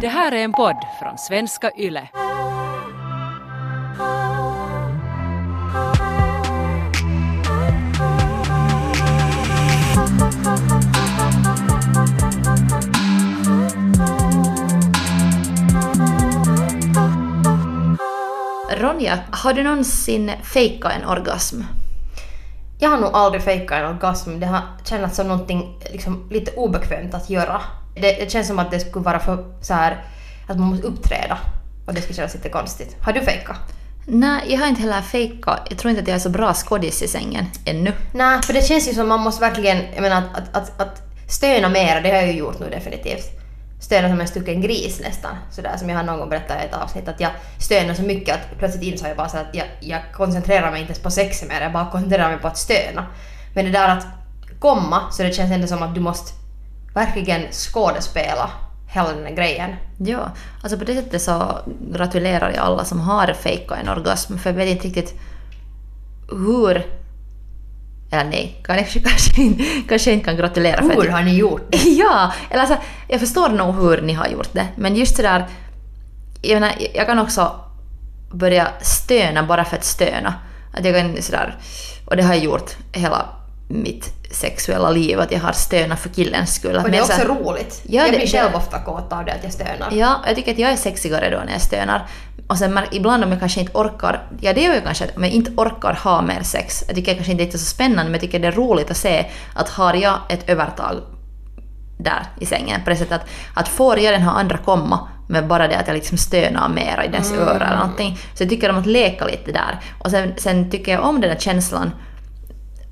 Det här är en podd från svenska YLE. Ronja, har du någonsin fejkat en orgasm? Jag har nog aldrig fejkat en orgasm. Det har känts som någonting liksom, lite obekvämt att göra. Det, det känns som att det skulle vara för så här att man måste uppträda och det skulle kännas lite konstigt. Har du fejkat? Nej, jag har inte heller fejkat. Jag tror inte att jag är så bra skådis i sängen ännu. Nej, för det känns ju som man måste verkligen, jag menar att, att, att, att stöna mer, det har jag ju gjort nu definitivt. Stöna som en stucken gris nästan. Sådär som jag har någon gång berättat i ett avsnitt att jag stönar så mycket att plötsligt insåg jag bara så att jag, jag koncentrerar mig inte ens på sex mer, jag bara koncentrerar mig på att stöna. Men det där att komma, så det känns ändå som att du måste verkligen skådespela hela den här grejen. Ja, alltså på det sättet så gratulerar jag alla som har fejkat en orgasm, för jag vet inte riktigt hur... Eller nej, kanske, kanske, inte, kanske inte kan gratulera. för att- Hur har ni gjort det? Ja, eller alltså, jag förstår nog hur ni har gjort det, men just sådär... Jag, menar, jag kan också börja stöna bara för att stöna. Att jag kan sådär, och det har jag gjort hela mitt sexuella liv, att jag har stönat för killens skull. Och det är också här- roligt. Ja, jag det- blir själv ofta kåt av det att jag stönar. Ja, jag tycker att jag är sexigare då när jag stönar. Och sen ibland om jag kanske inte orkar, ja det gör jag kanske, att om jag inte orkar ha mer sex, jag tycker kanske inte det är så spännande men jag tycker det är roligt att se att har jag ett övertag där i sängen på det sättet att, att får jag den här andra komma med bara det att jag liksom stönar mera i dess öra eller någonting. Så jag tycker om att leka lite där. Och sen, sen tycker jag om den där känslan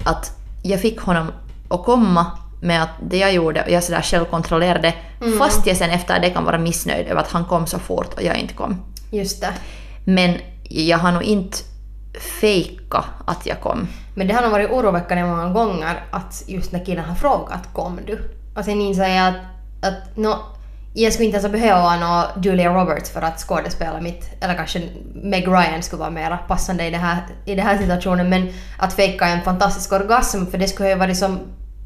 att jag fick honom att komma med att det jag gjorde och jag sådär själv kontrollerade fast jag sen efter det kan vara missnöjd över att han kom så fort och jag inte kom. Just det. Men jag har nog inte fejkat att jag kom. Men det har nog varit oroväckande många gånger att just när killen har frågat kom du? Och sen inser jag att, att nå, jag skulle inte ens behöva någon Julia Roberts för att skådespela mitt, eller kanske Meg Ryan skulle vara mera passande i det här, i den här situationen, men att fejka en fantastisk orgasm för det skulle ju varit som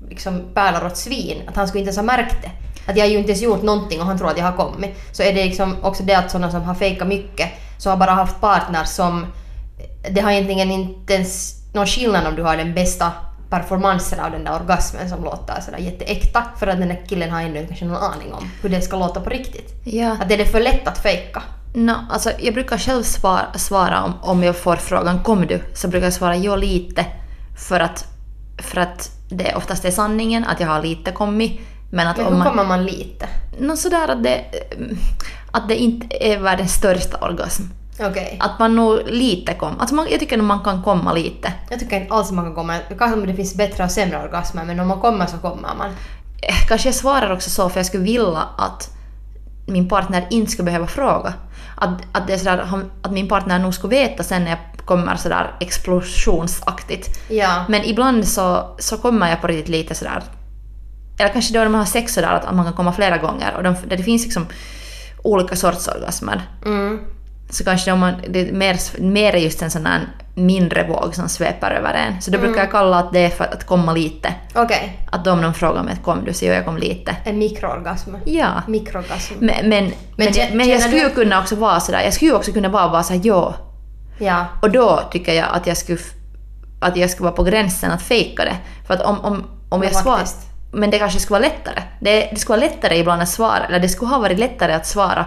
liksom pärlor åt svin, att han skulle inte ens ha märkt det. Att jag har ju inte ens gjort någonting och han tror att jag har kommit. Så är det liksom också det att sådana som har fejkat mycket så har bara haft partners som det har egentligen inte ens någon skillnad om du har den bästa performansen av den där orgasmen som låter sådär jätteäkta för att den där killen har ännu kanske någon aning om hur det ska låta på riktigt. Ja. Att det är för lätt att fejka. No, alltså, jag brukar själv svara, svara om, om jag får frågan “Kom du?” så brukar jag svara “Ja, lite” för att, för att det oftast är sanningen att jag har lite kommit. Men att Men hur man... kommer man lite? No, sådär att det, att det inte är världens största orgasm. Okej. Att man nog lite kom. Alltså man, jag tycker nog man kan komma lite. Jag tycker inte alls man kan komma. Kanske det finns bättre och sämre orgasmer men om man kommer så kommer man. Eh, Kanske jag svarar också så för jag skulle vilja att min partner inte skulle behöva fråga. Att, att, det är sådär, att min partner nog skulle veta sen när jag kommer sådär explosionsaktigt. Ja. Men ibland så, så kommer jag på riktigt lite sådär... Eller kanske då när man har sex sådär att man kan komma flera gånger och de, det finns liksom olika sorts orgasmer. Mm. Så kanske om man, det är mer, mer är just en sån här mindre våg som sveper över en. Så då brukar jag kalla att det är för att komma lite. Okej. Att om någon frågar mig att kom du så gör jag kom lite. En mikroorgasm. Ja. Mikroorgasm. Men, men, men, kä- men jag skulle ju kunna också vara sådär, jag skulle ju också kunna bara vara såhär ja. Ja. Och då tycker jag att jag skulle, att jag skulle vara på gränsen att fejka det. För att om, om, om Men jag svarar... Men det kanske skulle vara lättare. Det, det skulle vara lättare ibland att svara, eller det skulle ha varit lättare att svara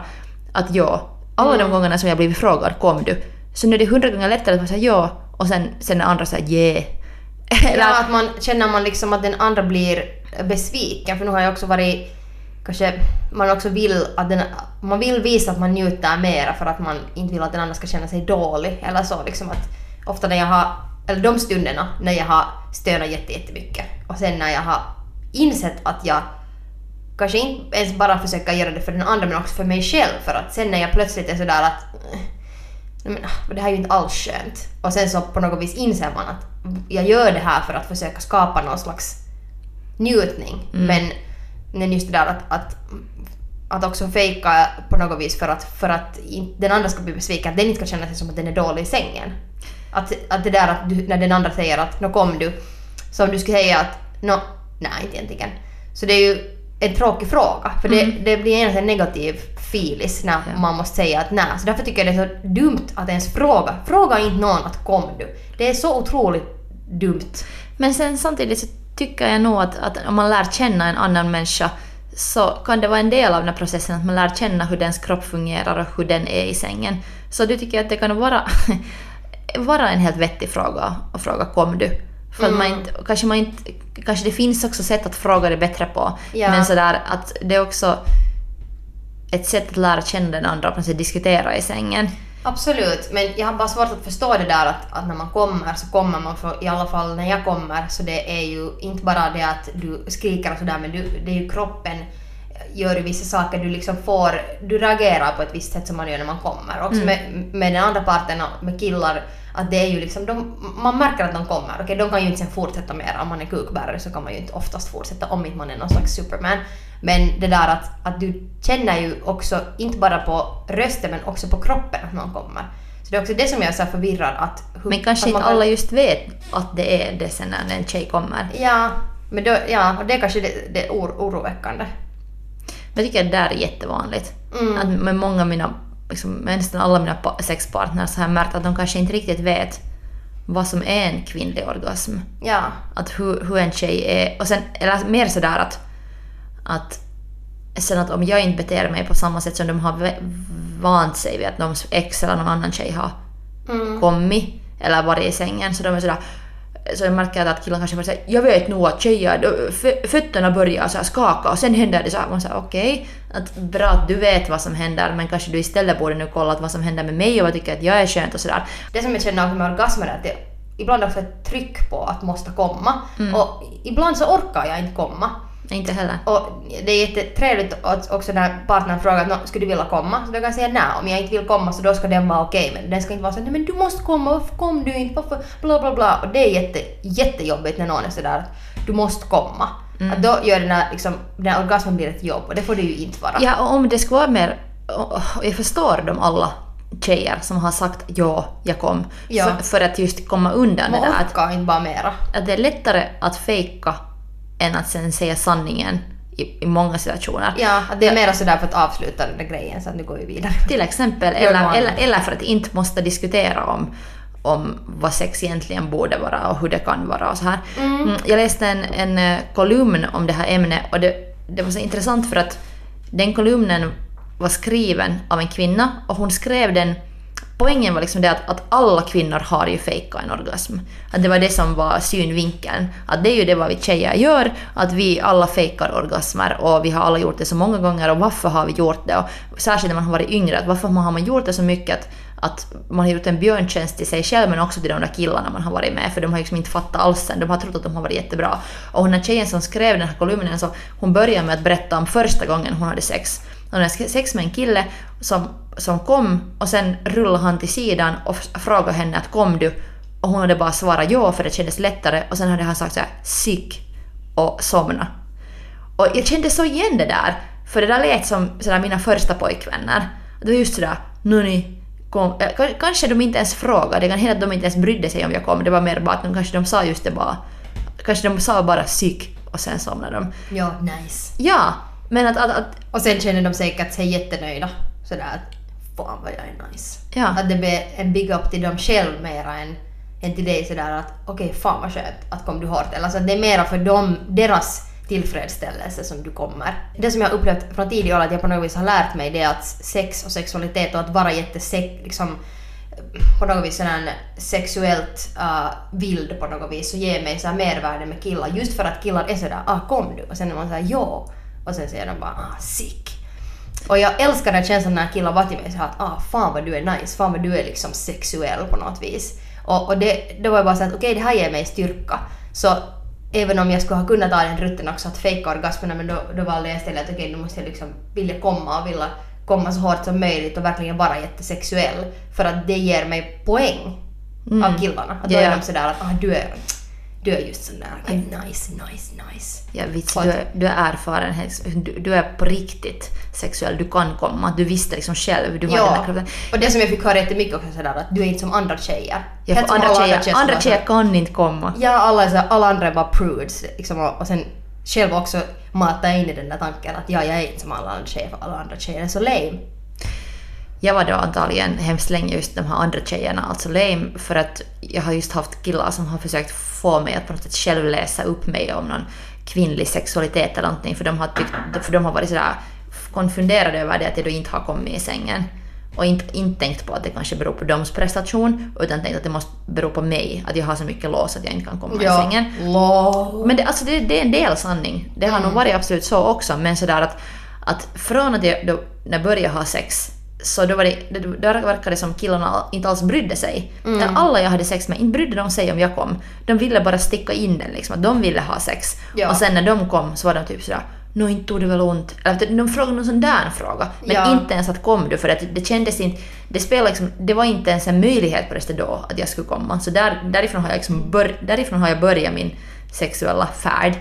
att ja. Alla Mm. de gångerna som jag blivit frågad kom du. Så nu är det hundra gånger lättare att säga ja och sen, sen när andra säger yeah. Eller, Ja, att man känner man liksom att den andra blir besviken för nu har jag också varit kanske man också vill att den, man vill visa att man njuter mera för att man inte vill att den andra ska känna sig dålig eller så liksom att ofta när jag har, eller de stunderna när jag har stönat jätte, jättemycket och sen när jag har insett att jag kanske inte ens bara försöker göra det för den andra men också för mig själv för att sen när jag plötsligt är sådär att "Eh, men, ah, det här är ju inte alls skönt. Och sen så på något vis inser man att jag gör det här för att försöka skapa någon slags njutning. Men, men just det där att, att, att också fejka på något vis för att, för att den andra ska bli besviken, att den inte ska känna sig som att den är dålig i sängen. Att, att det där att du, när den andra säger att nå kom du, så om du skulle säga att nå, nej inte egentligen. Så det är ju en tråkig fråga. För det, det blir en negativ filis när Ja. man måste säga att nej. Så därför tycker jag det är så dumt att ens fråga. Fråga inte någon att kom du. Det är så otroligt dumt. Men sen samtidigt så tycker jag nog att, att om man lär känna en annan människa så kan det vara en del av den här processen att man lär känna hur dens kropp fungerar och hur den är i sängen. Så du tycker att det kan vara, vara en helt vettig fråga att fråga kom du? För att man inte, kanske, man inte, kanske det finns också sätt att fråga det bättre på. Ja. Men sådär att det är också ett sätt att lära känna den andra och diskutera i sängen. Absolut, men jag har bara svårt att förstå det där att, att när man kommer så kommer man, för i alla fall när jag kommer, så det är ju inte bara det att du skriker och sådär men du, det är ju kroppen gör vissa saker, du liksom får, du reagerar på ett visst sätt som man gör när man kommer. Också med, med den andra parten, med killar, att det är ju liksom, de, man märker att de kommer. Okej, de kan ju inte sen fortsätta mer. Om man är kukbärare så kan man ju inte oftast fortsätta om inte man är någon slags superman. Men det där att, att du känner ju också, inte bara på rösten men också på kroppen att någon kommer. Så det är också det som jag är så förvirrad att... hur- Men kanske att inte kan- alla just vet att det är det sen när en tjej kommer. Ja, men då, ja, och det är kanske det, det är or, oroväckande. Jag tycker att det där är jättevanligt. Mm. Att med många av mina, liksom, med nästan alla mina pa- sexpartners har jag märkt att de kanske inte riktigt vet vad som är en kvinnlig orgasm. Ja. Att hur, hur en tjej är, och sen, eller mer sådär att, att sen att om jag inte beter mig på samma sätt som de har vant sig vid att någons ex eller någon annan tjej har Mm. kommit eller varit i sängen så de är sådär så jag märker att killar kanske bara säger jag vet nog att tjejer, fötterna börjar så skaka och sen händer det så här. Man säger okej, att bra att du vet vad som händer men kanske du istället borde nu kolla vad som händer med mig och vad tycker att jag är skönt och sådär. Det som jag känner med orgasmer är att det ibland också ett tryck på att måste komma. Mm. Och ibland så orkar jag inte komma. Inte heller. Och det är jättetrevligt också när partnern frågar att "Nå, skulle du vilja komma? Så då kan jag säga nej, om jag inte vill komma så då ska den vara okej. Men den ska inte vara så nej men du måste komma, varför kom du inte? Varför? Bla bla bla. Och det är jätte, jättejobbigt när någon är sådär att du måste komma. Mm. Att då gör den här, liksom, den här orgasmen blir ett jobb och det får det ju inte vara. Ja, och om det skulle vara mer... och Jag förstår de alla tjejer som har sagt ja, jag kom. Ja. För, för att just komma undan Man det där. Orkar inte bara mera. att det är lättare att fejka än att sen säga sanningen i, i många situationer. Ja, att det är mera sådär för att avsluta den där grejen så att nu går vi vidare. Till exempel, eller, eller, eller för att inte måste diskutera om, om vad sex egentligen borde vara och hur det kan vara och så här. Mm, Jag läste en, en eh, kolumn om det här ämnet och det, det var så intressant för att den kolumnen var skriven av en kvinna och hon skrev den Poängen var liksom det att, att alla kvinnor har ju fejkat en orgasm. Att det var det som var synvinkeln. Att det är ju det vad vi tjejer gör, att vi alla fejkar orgasmer och vi har alla gjort det så många gånger och varför har vi gjort det? Och särskilt när man har varit yngre, att varför har man gjort det så mycket att, att man har gjort en björntjänst till sig själv men också till de där killarna man har varit med för de har liksom inte fattat alls sen, de har trott att de har varit jättebra. Och den här tjejen som skrev den här kolumnen så hon började med att berätta om första gången hon hade sex. Hon hade sex med en kille som, som kom och sen rullade han till sidan och frågade henne att kom du? Och hon hade bara svarat ja för det kändes lättare och sen hade han sagt så här sick och somna. Och jag kände så igen det där, för det där lät som sådär mina första pojkvänner. Det var just sådär, nu ni kom. k- Kanske de inte ens frågade, det kan hända att de inte ens brydde sig om jag kom, det var mer bara att de kanske de sa just det bara. Kanske de sa bara sick och sen somnade de. Ja, nice. Ja, men att, att, att Och sen känner de säkert sig jättenöjda. Sådär att fan vad jag är nice. Ja. Att det blir en big up till dem själv mera än, än till dig sådär att okej fan vad skönt att kom du hårt. Eller alltså att det är mera för dem, deras tillfredsställelse som du kommer. Det som jag upplevt från tidig ålder att jag på något vis har lärt mig det är att sex och sexualitet och att vara jättesex, liksom på något vis sådär sexuellt uh, vild på något vis så ger mig så här mervärde med killar just för att killar är sådär ah kom du och sen är man såhär ja och sen säger de bara ah sick. Och jag älskar den känslan när killar var till mig så här att ah fan vad du är nice, fan vad du är liksom sexuell på något vis. Och, och det, då var jag bara såhär att okej det här ger mig styrka. Så även om jag skulle ha kunnat ta den rutten också att fejka orgasmerna men då, då valde jag istället att okej nu måste jag liksom vilja komma och vilja komma så hårt som möjligt och verkligen vara jättesexuell. För att det ger mig poäng av killarna. Att då Ja. är de sådär att ah, du, är, du är just sån där okej, nice, nice, nice. ja, vits, du, är, du är erfaren, du, du är på riktigt sexuell, du kan komma, du visste liksom själv, du har den Ja, kroppen. och det som jag fick höra jättemycket också sådär att du är inte som andra tjejer. Ja, Helt för som andra alla tjejer, andra tjejer kan inte komma. Ja, alla, så, alla andra är bara prudes. Liksom, och, och sen själv också mata in i den där tanken att ja, jag är inte som alla andra tjejer för alla andra tjejer är så lame. Jag var då antagligen hemskt länge just de här andra tjejerna, alltså lame, för att jag har just haft killar som har försökt få mig att på något sätt själv läsa upp mig om någon kvinnlig sexualitet eller någonting, för de har, tyckt, för de har varit sådär konfunderade över det att jag då inte har kommit i sängen. Och inte, inte tänkt på att det kanske beror på deras prestation, utan tänkt att det måste bero på mig, att jag har så mycket lås att jag inte kan komma i sängen. Lol. Men det, alltså det, det är en del sanning. Det har nog varit absolut så också, men sådär att, att från att jag då, när jag började ha sex så då, var det, då, verkade det som killarna inte alls brydde sig. Där Alla jag hade sex med, inte brydde de sig om jag kom. De ville bara sticka in den liksom, att de ville ha sex. Ja. Och sen när de kom så var de typ sådär Nå inte tog det väl ont. Eller att de frågade någon sån där fråga. Men Ja. inte ens att kom du för att det kändes inte, det spelade liksom, det var inte ens en möjlighet på det då att jag skulle komma. Så där, därifrån, har jag liksom bör, därifrån har jag börjat min sexuella färd.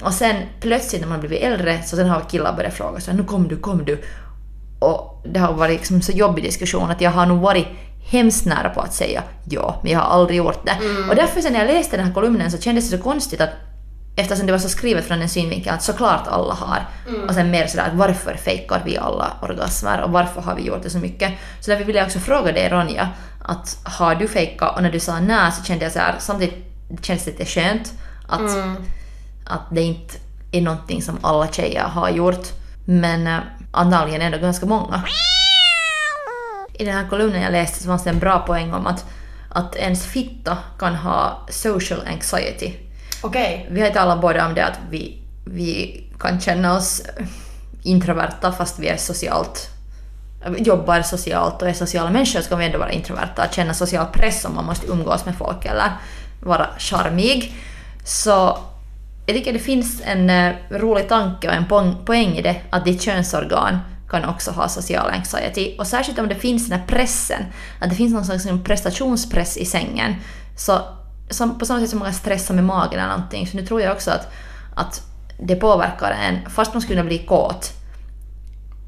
Och sen plötsligt när man blivit äldre så sen har killar börjat fråga så här, nu kom du, kom du. Och det har varit liksom så jobbig diskussion att jag har nog varit hemskt nära på att säga ja, men jag har aldrig gjort det. Och därför sen när jag läste den här kolumnen så kändes det så konstigt att eftersom det var så skrivet från en synvinkel att såklart alla har. Och sen mer sådär varför fejkar vi alla orgasmer och varför har vi gjort det så mycket? Så därför vill jag också fråga dig Ronja, att har du fejkat? Och när du sa nej så kände jag så här, samtidigt det känns lite skönt att, att det inte är någonting som alla tjejer har gjort. Men äh, antagligen ändå ganska många. I den här kolumnen jag läste så fanns det en bra poäng om att, att ens fitta kan ha social anxiety. Okej. Vi har talat både om det att vi, vi kan känna oss introverta fast vi är socialt jobbar socialt och är sociala människor så kan vi ändå vara introverta. Att känna social press om man måste umgås med folk eller vara charmig. Så jag tycker det finns en eh, rolig tanke och en poäng, poäng i det att ditt könsorgan kan också ha social anxiety. Och särskilt om det finns den här pressen, att det finns någon slags liksom prestationspress i sängen. Så som, på samma sätt som man kan stressa med magen eller någonting, så nu tror jag också att, att det påverkar en, fast man skulle kunna bli kåt,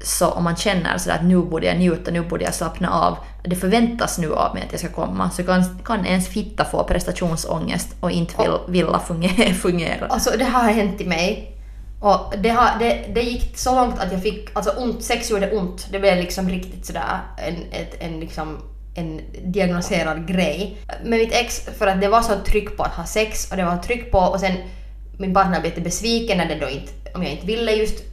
så om man känner sådär att nu borde jag njuta, nu borde jag slappna av, det förväntas nu av mig att jag ska komma, så kan, kan ens fitta få prestationsångest och inte vill, vilja fungera. Alltså det här har hänt i mig. Och det, har, det, det gick så långt att jag fick, alltså ont, sex gjorde ont. Det blev liksom riktigt sådär en, ett, en liksom en diagnoserad grej. Med mitt ex, för att det var så tryck på att ha sex och det var tryck på och sen min partner blev lite besviken när det då inte, om jag inte ville just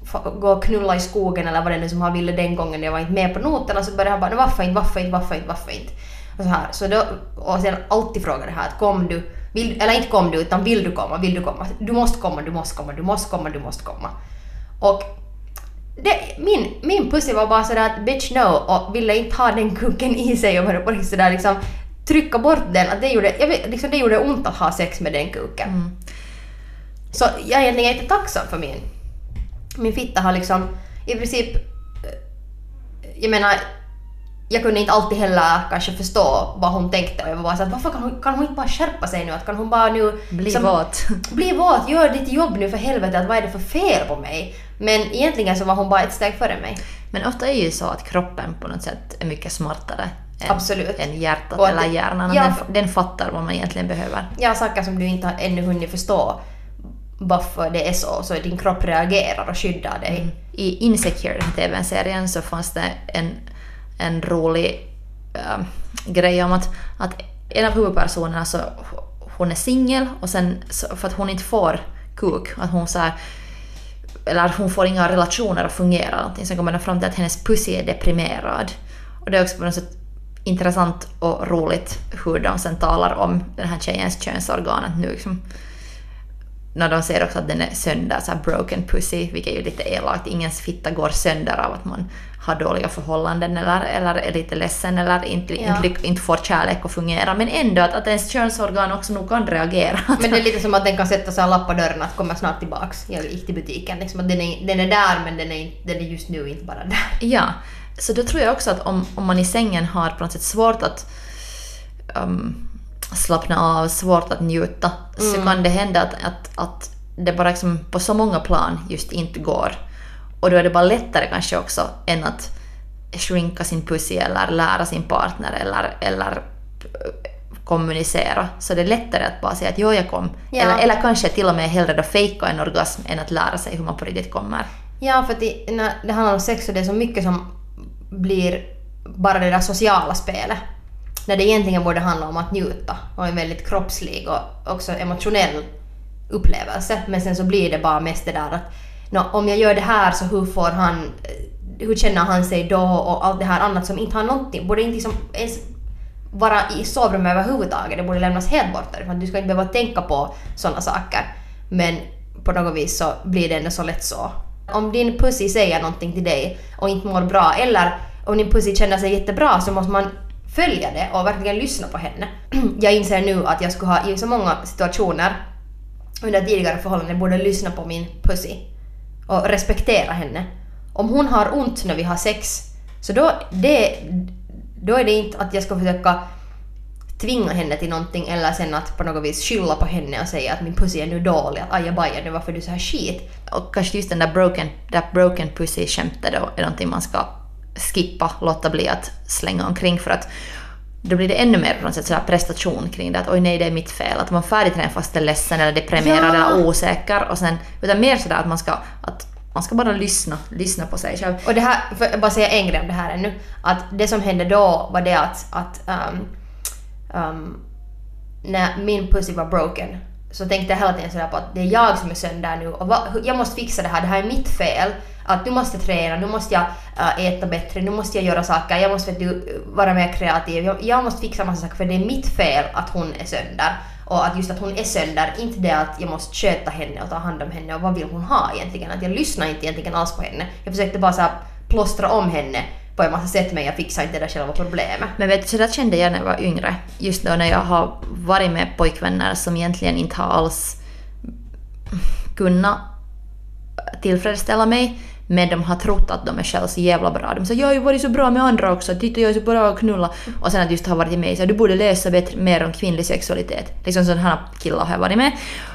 gå och knulla i skogen eller vad det nu som han ville den gången jag var inte med på noterna så började han bara "Nej, varför inte, varför inte, varför inte, varför inte? Och så här. Så då, och sen alltid fråga det här att kom du, vill, eller inte kom du utan vill du komma, vill du komma? Du måste komma, du måste komma, du måste komma, du måste komma. Och det, min, min pussy var bara sådär att bitch no och ville inte ha den kuken i sig och på riktigt sådär liksom trycka bort den. Att det, gjorde, jag vet, liksom, det gjorde ont att ha sex med den kuken. Så jag är egentligen inte tacksam för min. Min fitta har liksom i princip... Jag menar, jag kunde inte alltid heller kanske förstå vad hon tänkte och jag var bara såhär, varför kan hon, kan hon inte bara skärpa sig nu? Att kan hon bara nu... Bli liksom- våt. Bli våt, gör ditt jobb nu för helvete, att vad är det för fel på mig? Men egentligen så var hon bara ett steg före mig. Men ofta är det ju så att kroppen på något sätt är mycket smartare än, Absolut. än hjärtat Och eller hjärnan. Ja, den, den fattar vad man egentligen behöver. Ja, saker som du inte har ännu hunnit förstå varför det är så, så din kropp reagerar och skyddar dig. I Insecure, den TV-serien, så fanns det en, en rolig äh, grej om att, att en av huvudpersonerna så hon är singel och sen så, för att hon inte får kuk, att hon så här, eller hon får inga relationer att fungera någonting, sen kommer man fram till att hennes pussy är deprimerad. Och det är också på något sätt intressant och roligt hur de sen talar om den här tjejens könsorgan. Att nu liksom, när de säger också att den är sönder, så broken pussy, vilket är ju lite elakt. Ingens fitta går sönder av att man har dåliga förhållanden eller, eller är lite ledsen eller inte, Ja. inte, inte får kärlek att fungera. Men ändå att, att ens könsorgan också nog kan reagera. Men det är lite som att den kan sätta sig en lapp på dörren att kommer snart tillbaks. Jag gick till butiken. Liksom att den, är, den är där men den är, den är just nu inte bara där. Ja, så då tror jag också att om, om man i sängen har på något sätt svårt att um, slappna av, svårt att njuta, så kan det hända att, att, att det bara liksom på så många plan just inte går. Och då är det bara lättare kanske också än att shrinka sin pussy eller lära sin partner eller, eller kommunicera så det är lättare att bara säga att jo jag kom. Ja. Eller, eller kanske till och med hellre då fejka en orgasm än att lära sig hur man på riktigt kommer. Ja, för det, när det handlar om sex så det är så mycket som blir bara det där sociala spelet. När det egentligen borde handla om att njuta och en väldigt kroppslig och också emotionell upplevelse. Men sen så blir det bara mest det där att no, om jag gör det här så hur får han, eh, hur känner han sig då och allt det här annat som inte har någonting, borde inte liksom ens vara i sovrummet överhuvudtaget. Det borde lämnas helt bort därifrån. Du ska inte behöva tänka på sådana saker. Men på något vis så blir det ändå så lätt så. Om din pussy säger någonting till dig och inte mår bra eller om din pussy känner sig jättebra så måste man följa det och verkligen lyssna på henne. Jag inser nu att jag skulle ha i så många situationer under tidigare förhållanden borde lyssna på min pussy och respektera henne. Om hon har ont när vi har sex så då, det, då är det inte att jag ska försöka tvinga henne till någonting eller sen att på något vis skylla på henne och säga att min pussy är nu dålig, att ajabaja nu varför är du så här skit. Och kanske just den där broken, that broken pussy-skämtet då är någonting man ska skippa, låta bli att slänga omkring för att då blir det ännu mer på något sätt prestation kring det att oj nej det är mitt fel, att man färdigtränar fast är ledsen eller deprimerad Ja. eller osäker och sen utan mer sådär att man ska, att man ska bara lyssna, lyssna på sig själv. Och det här, för jag bara säga en grej om det här ännu, att det som hände då var det att, att um, um, när min pussy var broken så tänkte jag hela tiden sådär på att det är jag som är sönder nu och va, jag måste fixa det här, det här är mitt fel. Att nu måste jag träna, nu måste jag äh, äta bättre, nu måste jag göra saker, jag måste du, vara mer kreativ, jag, jag måste fixa massa saker för det är mitt fel att hon är sönder. Och att just att hon är sönder, inte det att jag måste sköta henne och ta hand om henne och vad vill hon ha egentligen. Att jag lyssnar inte egentligen alls på henne. Jag försökte bara såhär plåstra om henne på en massa sätt men jag fixar inte det där själva problemet. Men vet du, så där kände jag när jag var yngre. Just då när jag har varit med pojkvänner som egentligen inte har alls kunnat tillfredsställa mig. Men de har trott att de är själva så jävla bra. De säger jag har ju varit så bra med andra också, titta jag är så bra att knulla. Och sen att just ha varit med mig så du borde läsa bättre, mer om kvinnlig sexualitet. Liksom sådana här killar har jag varit med.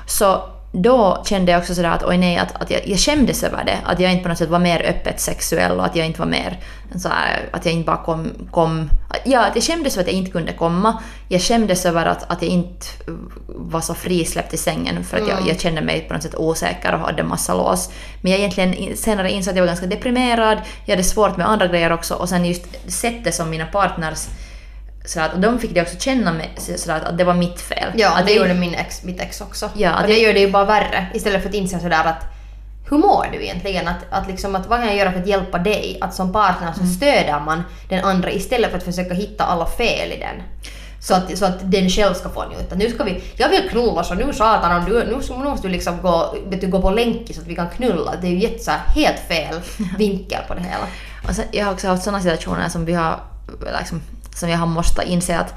Så då kände jag också sådär att oj nej, att, att jag, jag skämdes över det. Att jag inte på något sätt var mer öppet sexuell och att jag inte var mer så här, att jag inte bara kom, kom... Ja, att jag skämdes över att jag inte kunde komma. Jag skämdes över att, att jag inte var så frisläppt i sängen för att jag, jag kände mig på något sätt osäker och hade massa lås. Men jag egentligen senare insåg att jag var ganska deprimerad, jag hade svårt med andra grejer också och sen just sättet som mina partners så att, och de fick det också känna med, så att, att det var mitt fel. Ja, att det gjorde min ex, mitt ex också. Ja, och det jag- gör det ju bara värre istället för att inse sådär att hur mår du egentligen? Att, att liksom, att vad kan jag göra för att hjälpa dig? Att som partner så stöder man den andra istället för att försöka hitta alla fel i den. Så att, så att den själv ska få njuta. Nu ska vi, jag vill knulla så nu satan, du, nu, nu måste du liksom gå, vet du, gå på länk så att vi kan knulla. Det är ju jätte, helt fel vinkel på det hela. Och sen, jag har också haft sådana situationer som vi har, liksom, som jag har måste inse att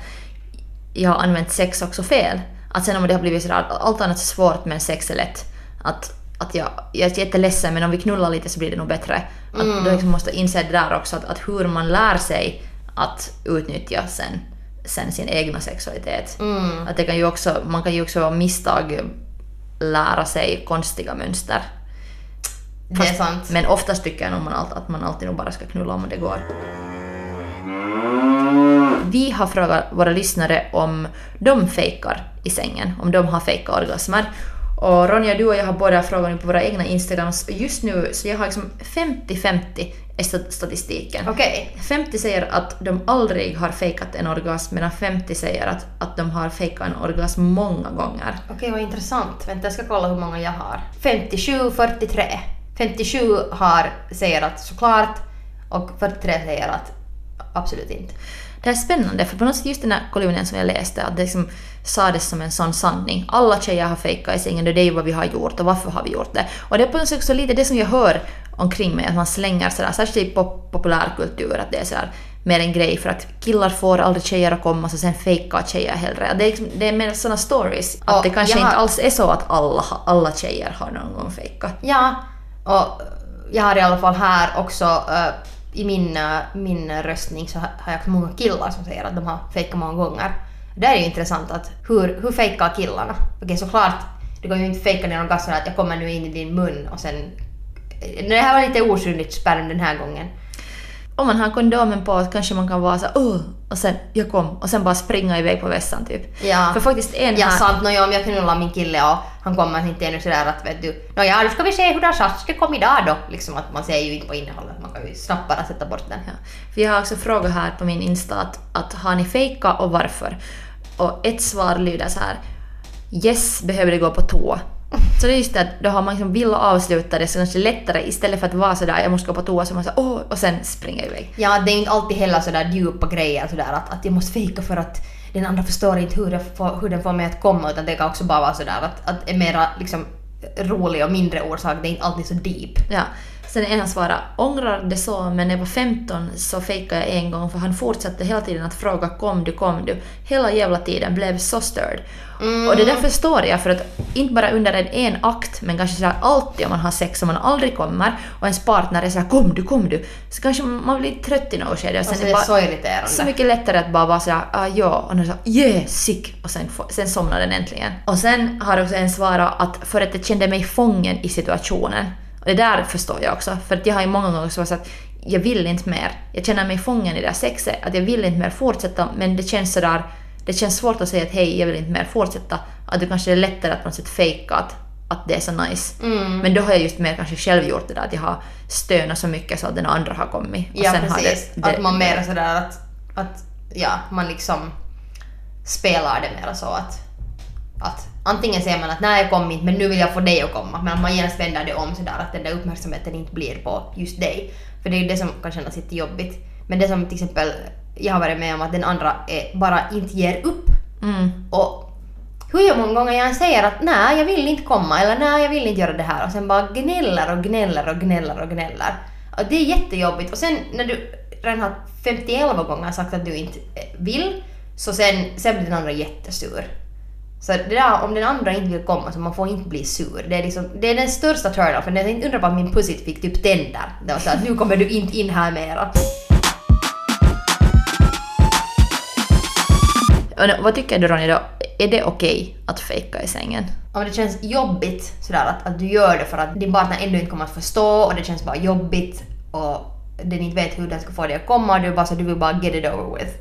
jag har använt sex också fel. Att sen om det har blivit sådär, att allt annat är svårt men sex är lätt. Att, att jag, jag är jätteledsen men om vi knullar lite så blir det nog bättre. Att då liksom måste inse det där också, att, att hur man lär sig att utnyttja sen, sen sin egna sexualitet. Att det kan ju också, man kan ju också av misstag lära sig konstiga mönster. det är sant. Men oftast tycker jag nog man att man alltid nog bara ska knulla om det går. Vi har frågat våra lyssnare om de fejkar i sängen, om de har fejka orgasmer. Och Ronja, du och jag har båda frågat på våra egna Instagrams. Och Just nu så jag har liksom 50-50 är sta- statistiken. Okej. 50 säger att de aldrig har fejkat en orgasm medan 50 säger att, att de har fejkat en orgasm många gånger. Okej, vad intressant. Vänta, jag ska kolla hur många jag har. 57, 43. 57 har, säger att såklart och 43 säger att absolut inte. Det är spännande för på något sätt just den här kolumnen som jag läste att det liksom sades som en sån sanning. Alla tjejer har fejkat i sängen och det är ju vad vi har gjort och varför har vi gjort det? Och det är på något sätt också lite det som jag hör omkring mig att man slänger sådär, särskilt i pop- populärkultur att det är sådär mer en grej för att killar får aldrig tjejer att komma så sen fejkar tjejer hellre. Det är, liksom, det är mer sådana stories. Att Och det kanske har- inte alls är så att alla, alla tjejer har någon gång fejkat. Ja, och jag har i alla fall här också eh, i min, eh, min röstning så har jag haft många killar som säger att de har fejkat många gånger. Det är ju intressant att hur, hur fejkar killarna? Okej såklart, du kan ju inte fejka din orgasm att jag kommer nu in i din mun och sen... Eh, det här var lite osynligt sperm den här gången om man har kondomen på kanske man kan vara så åh, och sen jag kom och sen bara springa iväg på vässan typ. Ja. För faktiskt en Ja här... sant, nåja om jag knullar min kille och han kommer inte ännu sådär att vet du, nåja då ska vi se hur det ska komma idag då. Liksom att man ser ju inte på innehållet, man kan ju snabbt bara sätta bort den. Ja. För jag har också frågat här på min Insta att, att har ni fejka och varför? Och ett svar lyder så här. Yes, behöver det gå på toa. Så det är just det att då har man liksom vill avsluta det så kanske lättare istället för att vara sådär jag måste gå på toa så man säger åh och sen springa iväg. Ja, det är inte alltid heller sådär djupa grejer sådär att, att jag måste fejka för att den andra förstår inte hur, får, hur den får mig att komma utan det kan också bara vara sådär att, att är mera liksom rolig och mindre orsak, det är inte alltid så deep. Ja. Sen en han svarade ångrar det så men när jag var 15 så fejkade jag en gång för han fortsatte hela tiden att fråga kom du, kom du. Hela jävla tiden blev så störd. Och det där förstår jag för att inte bara under en, en akt men kanske sådär alltid om man har sex och man aldrig kommer och ens partner är såhär kom du, kom du. Så kanske man blir trött i något skede och sen Alltså är det bara så irriterande. så mycket lättare att bara vara såhär ah, ja och nu så yeah sick och sen, sen somnar den äntligen. Och sen har också en svarat att för att jag kände mig fången i situationen. Och det där förstår jag också för att jag har ju många gånger svarat att jag vill inte mer. Jag känner mig fången i det här sexet, att jag vill inte mer fortsätta men det känns sådär det känns svårt att säga att hej, jag vill inte mer fortsätta. Att det kanske är lättare att på något sätt fejka att, att det är så nice. Mm. Men då har jag just mer kanske själv gjort det där att jag har stönat så mycket så att den andra har kommit. Och Ja precis, det, det, att man mer sådär att, att ja, man liksom spelar det mer så att, att antingen säger man att nej jag kom inte men nu vill jag få dig att komma men att man genast vänder det om sådär att den där uppmärksamheten inte blir på just dig. För det är ju det som kan kännas lite jobbigt. Men det som till exempel jag har varit med om att den andra är, bara inte ger upp. Mm. Och hur många gånger jag säger att nej, jag vill inte komma eller nej, jag vill inte göra det här och sen bara gnäller och gnäller och gnäller och gnäller. Och det är jättejobbigt och sen när du redan har 51 gånger sagt att du inte eh, vill så sen, sen blir den andra jättesur. Så det där, om den andra inte vill komma så man får inte bli sur. Det är, liksom, det är den största turn för det är inte undra på att min pussy fick typ tänder. Det var så att nu kommer du inte in här mera. Och vad tycker du Ronja då? Är det okej att fejka i sängen? om det känns jobbigt sådär att, att du gör det för att din partner ändå inte kommer att förstå och det känns bara jobbigt och den inte vet hur den ska få dig att komma och du bara så du vill bara get it over with.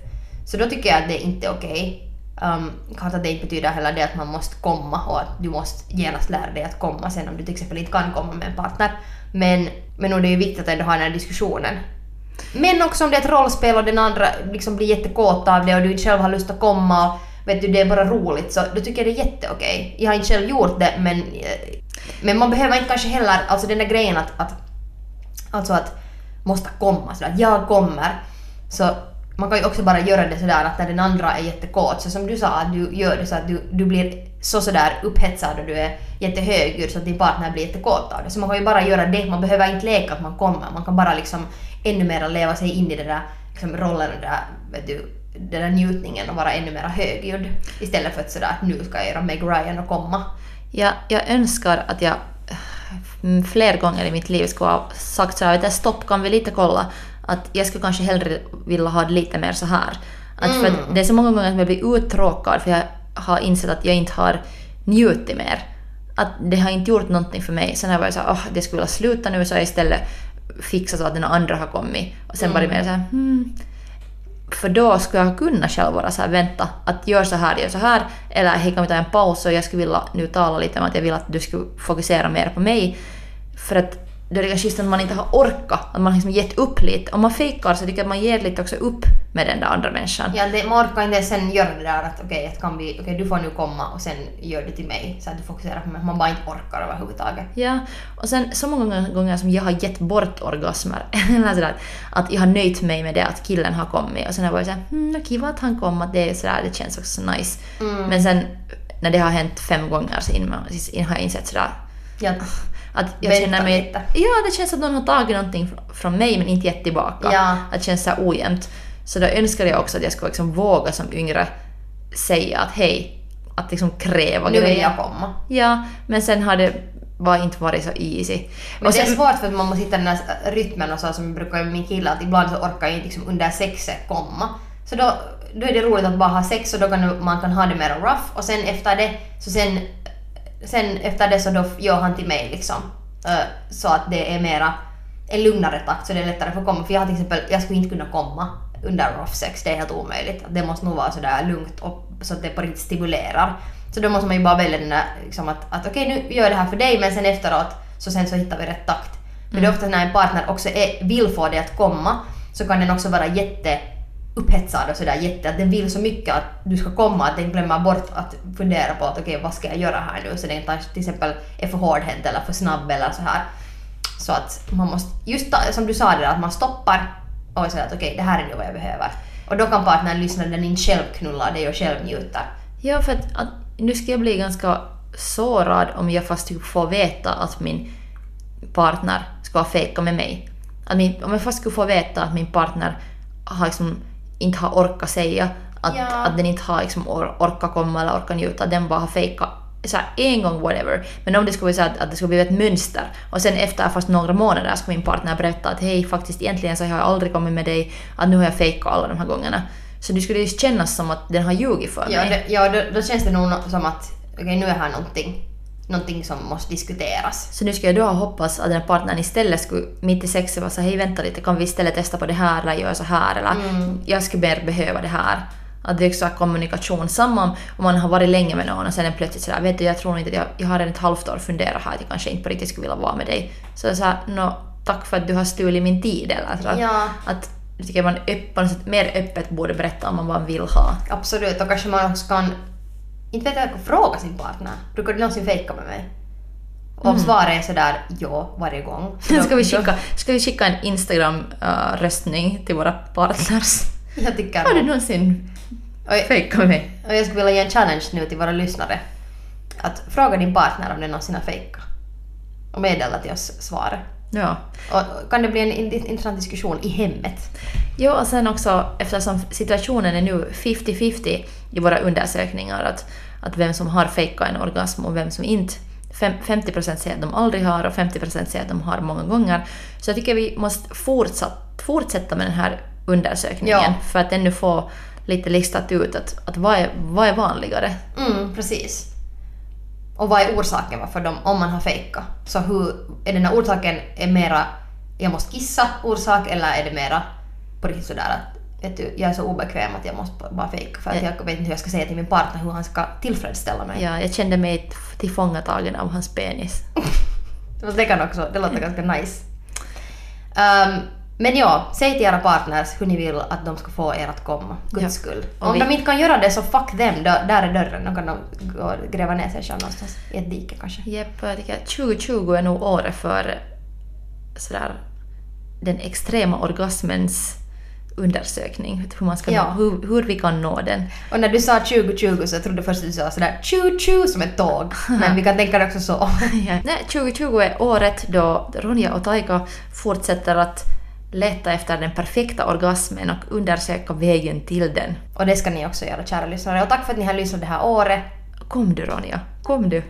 Så då tycker jag att det inte är okej. Ehm, um, klart att det inte betyder heller det att man måste komma och att du måste genast lära dig att komma sen om du till exempel inte kan komma med en partner. Men, men nog är det ju viktigt att ändå ha den här diskussionen. Men också om det är ett rollspel och den andra liksom blir jättekåt av det och du inte själv har lust att komma och vet du, det är bara roligt så då tycker jag det är jätteokej. Jag har inte själv gjort det men, eh, men man behöver inte kanske heller, alltså den där grejen att, att alltså att måste komma sådär, att jag kommer. Så man kan ju också bara göra det sådär att när den andra är jättekåt, så som du sa, att du gör det så att du, du blir så sådär upphetsad och du är jättehögljudd så att din partner blir jättekåt av det. Så man kan ju bara göra det, man behöver inte leka att man kommer, man kan bara liksom ännu mer leva sig in i den där liksom rollen och den där, vet du, den där njutningen och vara ännu mer högljudd. Istället för att sådär att nu ska jag göra Meg Ryan och komma. Jag, jag önskar att jag mm, fler gånger i mitt liv skulle ha sagt så här, stopp kan vi lite kolla att jag skulle kanske hellre vilja ha det lite mer så här. Att för att det är så många gånger som jag blir uttråkad för jag har insett att jag inte har njutit mer. Att det har inte gjort någonting för mig. Sen har jag varit såhär, åh, det skulle vilja sluta nu så jag istället fixat så att den andra har kommit. Och sen bara mer såhär, hmm, för då skulle jag kunna själv vara så här, vänta, att gör så här, gör så här, eller hej kan vi ta en paus och jag skulle vilja nu tala lite om att jag vill att du skulle fokusera mer på mig. För att det kanske just att man inte har orkat, att man har liksom gett upp lite. Om man fejkar så tycker jag att man ger lite också upp med den där andra människan. Ja, det, man orkar inte sen göra det där att okej, vi, okej du får nu komma och sen gör det till mig så att du fokuserar på mig. Man bara inte orkar överhuvudtaget. Ja, och sen så många gånger som jag har gett bort orgasmer, eller sådär, att jag har nöjt mig med det att killen har kommit och sen har jag varit såhär, hmm, vad kiva att han kom, att det är sådär, det känns också så nice. Men sen när det har hänt fem gånger så in, in, har jag insett sådär, Ja, att jag Vänta känner mig... lite. Ja, det känns att någon har tagit någonting fr- från mig men inte gett tillbaka. Ja. Att det känns så ojämnt. Så då önskar jag också att jag skulle liksom våga som yngre säga att hej, att liksom kräva nu vill grejer. jag komma. Ja, men sen har det bara inte varit så easy. Men Och det är sen- svårt för att man måste hitta den här rytmen och så som jag brukar göra med min kille att ibland så orkar jag inte liksom under sexet komma. Så då, då är det roligt att bara ha sex och då kan man kan ha det mer rough och sen efter det så sen, sen efter det så då gör han till mig liksom. Så att det är mera en lugnare takt så det är lättare att få komma. För jag till exempel, jag skulle inte kunna komma under rough sex, det är helt omöjligt. Det måste nog vara sådär lugnt och så att det på riktigt stimulerar. Så då måste man ju bara välja den där liksom att, att okej nu gör jag det här för dig men sen efteråt så sen så hittar vi rätt takt. Men det är ofta när en partner också är, vill få dig att komma så kan den också vara jätte upphetsad och sådär jätte, att den vill så mycket att du ska komma att den glömmer bort att fundera på att okej vad ska jag göra här nu så den till exempel är för hårdhänt eller för snabb eller så här. Så att man måste, just ta, som du sa det där, att man stoppar och säger att okej det här är nu vad jag behöver. Och då kan partnern lyssna när den inte själv knullar dig och själv njuter. Ja, för att, att nu ska jag bli ganska sårad om jag fast typ får veta att min partner ska ha fejkat med mig. Att min, om jag fast skulle få veta att min partner har liksom, inte har orkat säga att, Ja. att den inte har liksom or, orkat komma eller orkat njuta, den bara har fejkat så här, en gång whatever. Men om det skulle bli så att, att det skulle bli ett mönster och sen efter fast några månader ska min partner berätta att hej faktiskt egentligen så har jag aldrig kommit med dig, att nu har jag fejkat alla de här gångerna. Så det skulle ju kännas som att den har ljugit för Ja, mig. det, ja då, då känns det nog som att okej nu är här någonting, någonting som måste diskuteras. Så nu ska jag då hoppas att den här partnern istället skulle mitt i sexet vara så hej vänta lite, kan vi istället testa på det här eller göra så här eller jag skulle mer behöva det här. Att det är också kommunikation. Samma om man har varit länge med någon och sen är plötsligt sådär, vet du jag tror inte att jag, jag har redan ett halvt år funderat här att jag kanske inte på riktigt skulle vilja vara med dig. Så är såhär, nå tack för att du har stulit min tid eller så. Ja. Att jag tycker man öpp, mer öppet borde berätta om man bara vill ha. Absolut, och kanske man också kan, inte vet jag, fråga sin partner. Brukar du någonsin fejka med mig? Och om svaret är sådär ja varje gång. då- Ska vi skicka, ska vi skicka en Instagram-röstning till våra partners? Jag tycker Har du någonsin fejkat med mig? Och jag skulle vilja ge en challenge nu till våra lyssnare. Att fråga din partner om den någonsin har fejkat. Och meddela till oss svaret. Ja. Och kan det bli en in- intressant diskussion i hemmet? Jo, och sen också eftersom situationen är nu 50-50 i våra undersökningar, att, att vem som har fejkat en orgasm och vem som inte. Fem, 50% säger att de aldrig har och 50% säger att de har många gånger. Så jag tycker vi måste fortsatt, fortsätta med den här undersökningen Ja. för att ännu få lite listat ut att, att vad, är, vad är vanligare. Mm, precis. Och vad är orsaken varför de, om man har fejkat? Så hur, är den här orsaken är mera jag måste kissa orsak eller är det mera på riktigt sådär att vet du, jag är så obekväm att jag måste bara fejka för att jag vet inte hur jag ska säga till min partner hur han ska tillfredsställa mig. Ja, jag kände mig tillfångatagen av hans penis. Det kan också, det låter ganska nice. Ehm, men ja, säg till era partners hur ni vill att de ska få er att komma. Guds Ja. skull. Om vi- de inte kan göra det så fuck them, Då- där är dörren. Då kan de gå och gräva ner sig själva någonstans i ett dike kanske. Jepp, jag tycker att 2020 är nog året för sådär, den extrema orgasmens undersökning. Hur, man ska Ja. nå, hur, hur vi kan nå den. Och när du sa 2020 så jag trodde först att du sa sådär tju tju som ett tåg. Men vi kan tänka det också så. Ja. Nej, 2020 är året då Ronja och Taika fortsätter att leta efter den perfekta orgasmen och undersöka vägen till den. Och det ska ni också göra kära lyssnare. Och tack för att ni har lyssnat det här året. Kom du Ronja, kom du.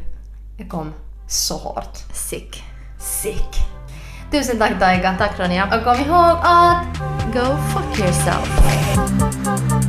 Det kom så hårt. Sick. Sick. Tusen tack Taika. Tack Ronja. Och kom ihåg att Go fuck yourself.